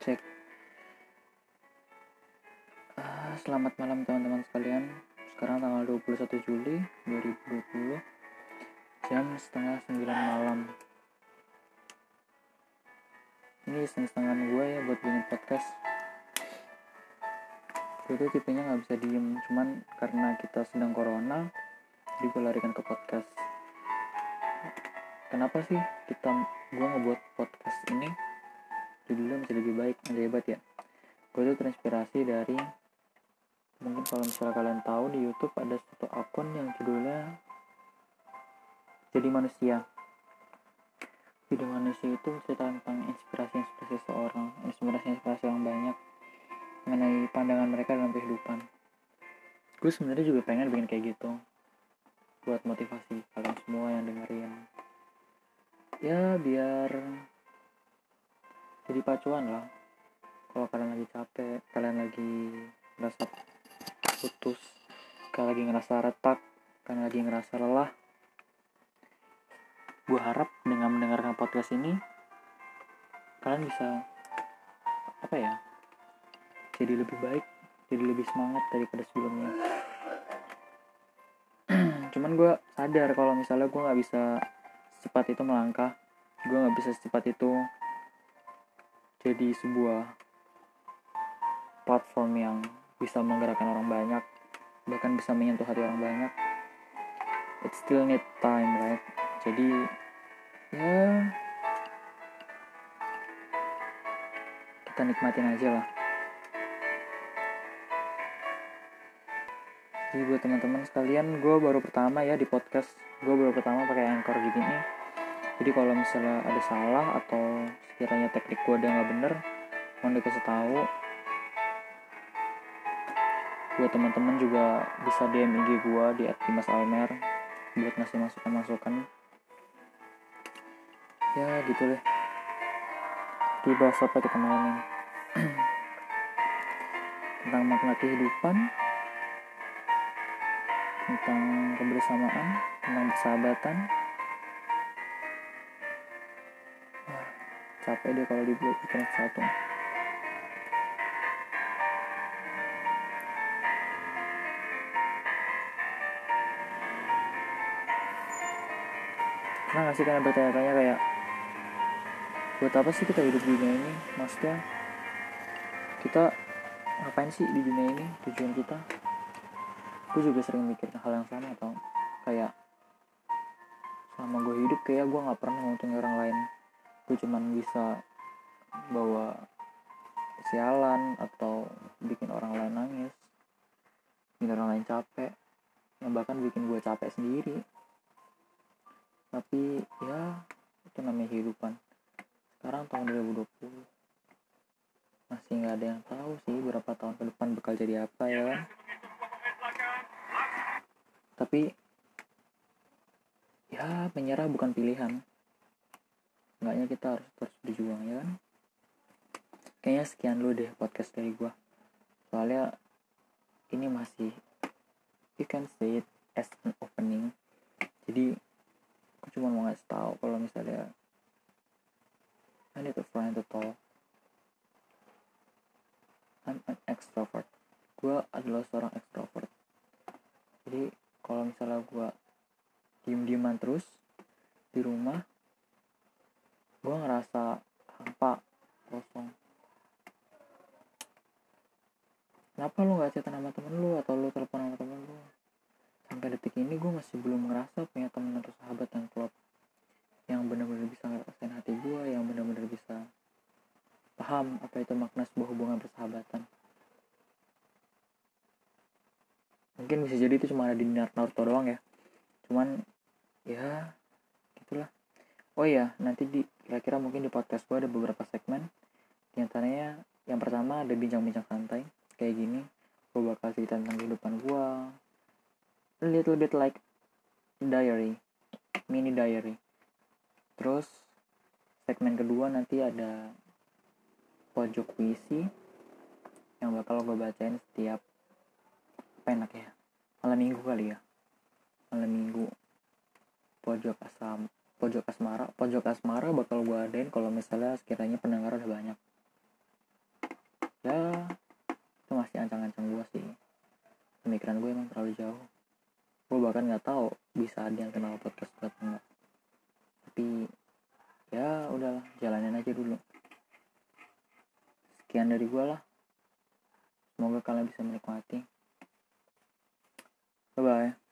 cek. Uh, selamat malam teman-teman sekalian. Sekarang tanggal 21 Juli 2020 jam setengah 9 malam. Ini setengah gue ya buat bikin podcast. Tuh tipenya nggak bisa diem cuman karena kita sedang corona jadi gue larikan ke podcast. Kenapa sih kita gue ngebuat podcast ini judulnya masih lebih baik lebih hebat ya. Gue tuh terinspirasi dari mungkin kalau misalnya kalian tahu di YouTube ada satu akun yang judulnya jadi manusia. Jadi manusia itu cerita tentang inspirasi inspirasi seorang inspirasi inspirasi yang banyak mengenai pandangan mereka dalam kehidupan. Gue sebenarnya juga pengen bikin kayak gitu buat motivasi kalian semua yang dengerin. Ya biar jadi pacuan lah. Kalau kalian lagi capek kalian lagi ngerasa putus kalian lagi ngerasa retak kalian lagi ngerasa lelah gue harap dengan mendengarkan podcast ini kalian bisa apa ya jadi lebih baik jadi lebih semangat daripada sebelumnya. Cuman gue sadar kalau misalnya gue nggak bisa secepat itu melangkah gue nggak bisa secepat itu jadi sebuah platform yang bisa menggerakkan orang banyak bahkan bisa menyentuh hati orang banyak. It still need time right? Jadi ya kita nikmatin aja lah. Jadi buat teman-teman sekalian gue baru pertama ya di podcast. Gue baru pertama pakai anchor gini jadi kalau misalnya ada salah atau sekiranya teknik gue ada nggak bener mohon dikasih tahu. Buat teman-teman juga bisa DM IG gue di @dimasalmer buat ngasih masukan-masukan. Ya gitu deh. Bahas apa kita malam ini? Tentang makna kehidupan. Tentang kebersamaan. Tentang persahabatan capek deh kalau dibuat bikin satu pernah gak sih kalian bertanya-tanya kayak buat apa sih kita hidup di dunia ini? Maksudnya kita ngapain sih di dunia ini? Tujuan kita? Gue juga sering mikir hal yang sama atau kayak selama gue hidup kayak gue nggak pernah nguntungin orang lain gue cuman bisa bawa sialan atau bikin orang lain nangis. Bikin orang lain capek. Yang bahkan bikin gue capek sendiri. Tapi ya itu namanya kehidupan. Sekarang tahun 2020 masih nggak ada yang tahu sih berapa tahun ke depan bakal jadi apa ya kan? Tapi ya menyerah bukan pilihan enggaknya kita harus terus berjuang ya kan? Kayaknya sekian dulu deh podcast dari gua. Soalnya ini masih you can say it as an opening. Jadi aku cuma mau ngasih tahu kalau misalnya I need a friend to talk I'm an extrovert. Gue adalah seorang extrovert. Jadi kalau misalnya gue diem-dieman terus di rumah gue ngerasa hampa kosong. Kenapa lu gak cerita sama temen lu atau lu telepon sama temen lu? Sampai detik ini gue masih belum ngerasa punya temen atau sahabat yang klop yang benar-benar bisa ngerasain hati gue yang benar-benar bisa paham apa itu makna sebuah hubungan persahabatan. Mungkin bisa jadi itu cuma ada di Naruto doang ya. Cuman ya gitulah. Oh ya nanti di kira-kira mungkin di podcast gue ada beberapa segmen. Di antaranya yang pertama ada bincang-bincang santai kayak gini. Gue bakal cerita tentang kehidupan gue little bit like diary mini diary. Terus segmen kedua nanti ada pojok puisi yang bakal gue bacain setiap apa enak ya. Malam minggu kali ya. Malam minggu. Pojok asam pojok asmara pojok asmara bakal gue adain kalau misalnya sekiranya pendengar udah banyak. Ya itu masih ancang-ancang gue sih. Pemikiran gue emang terlalu jauh. Gue bahkan nggak tahu bisa ada yang kenal podcast gue atau enggak tapi ya udahlah jalanin aja dulu. Sekian dari gue lah. Semoga kalian bisa menikmati. Bye bye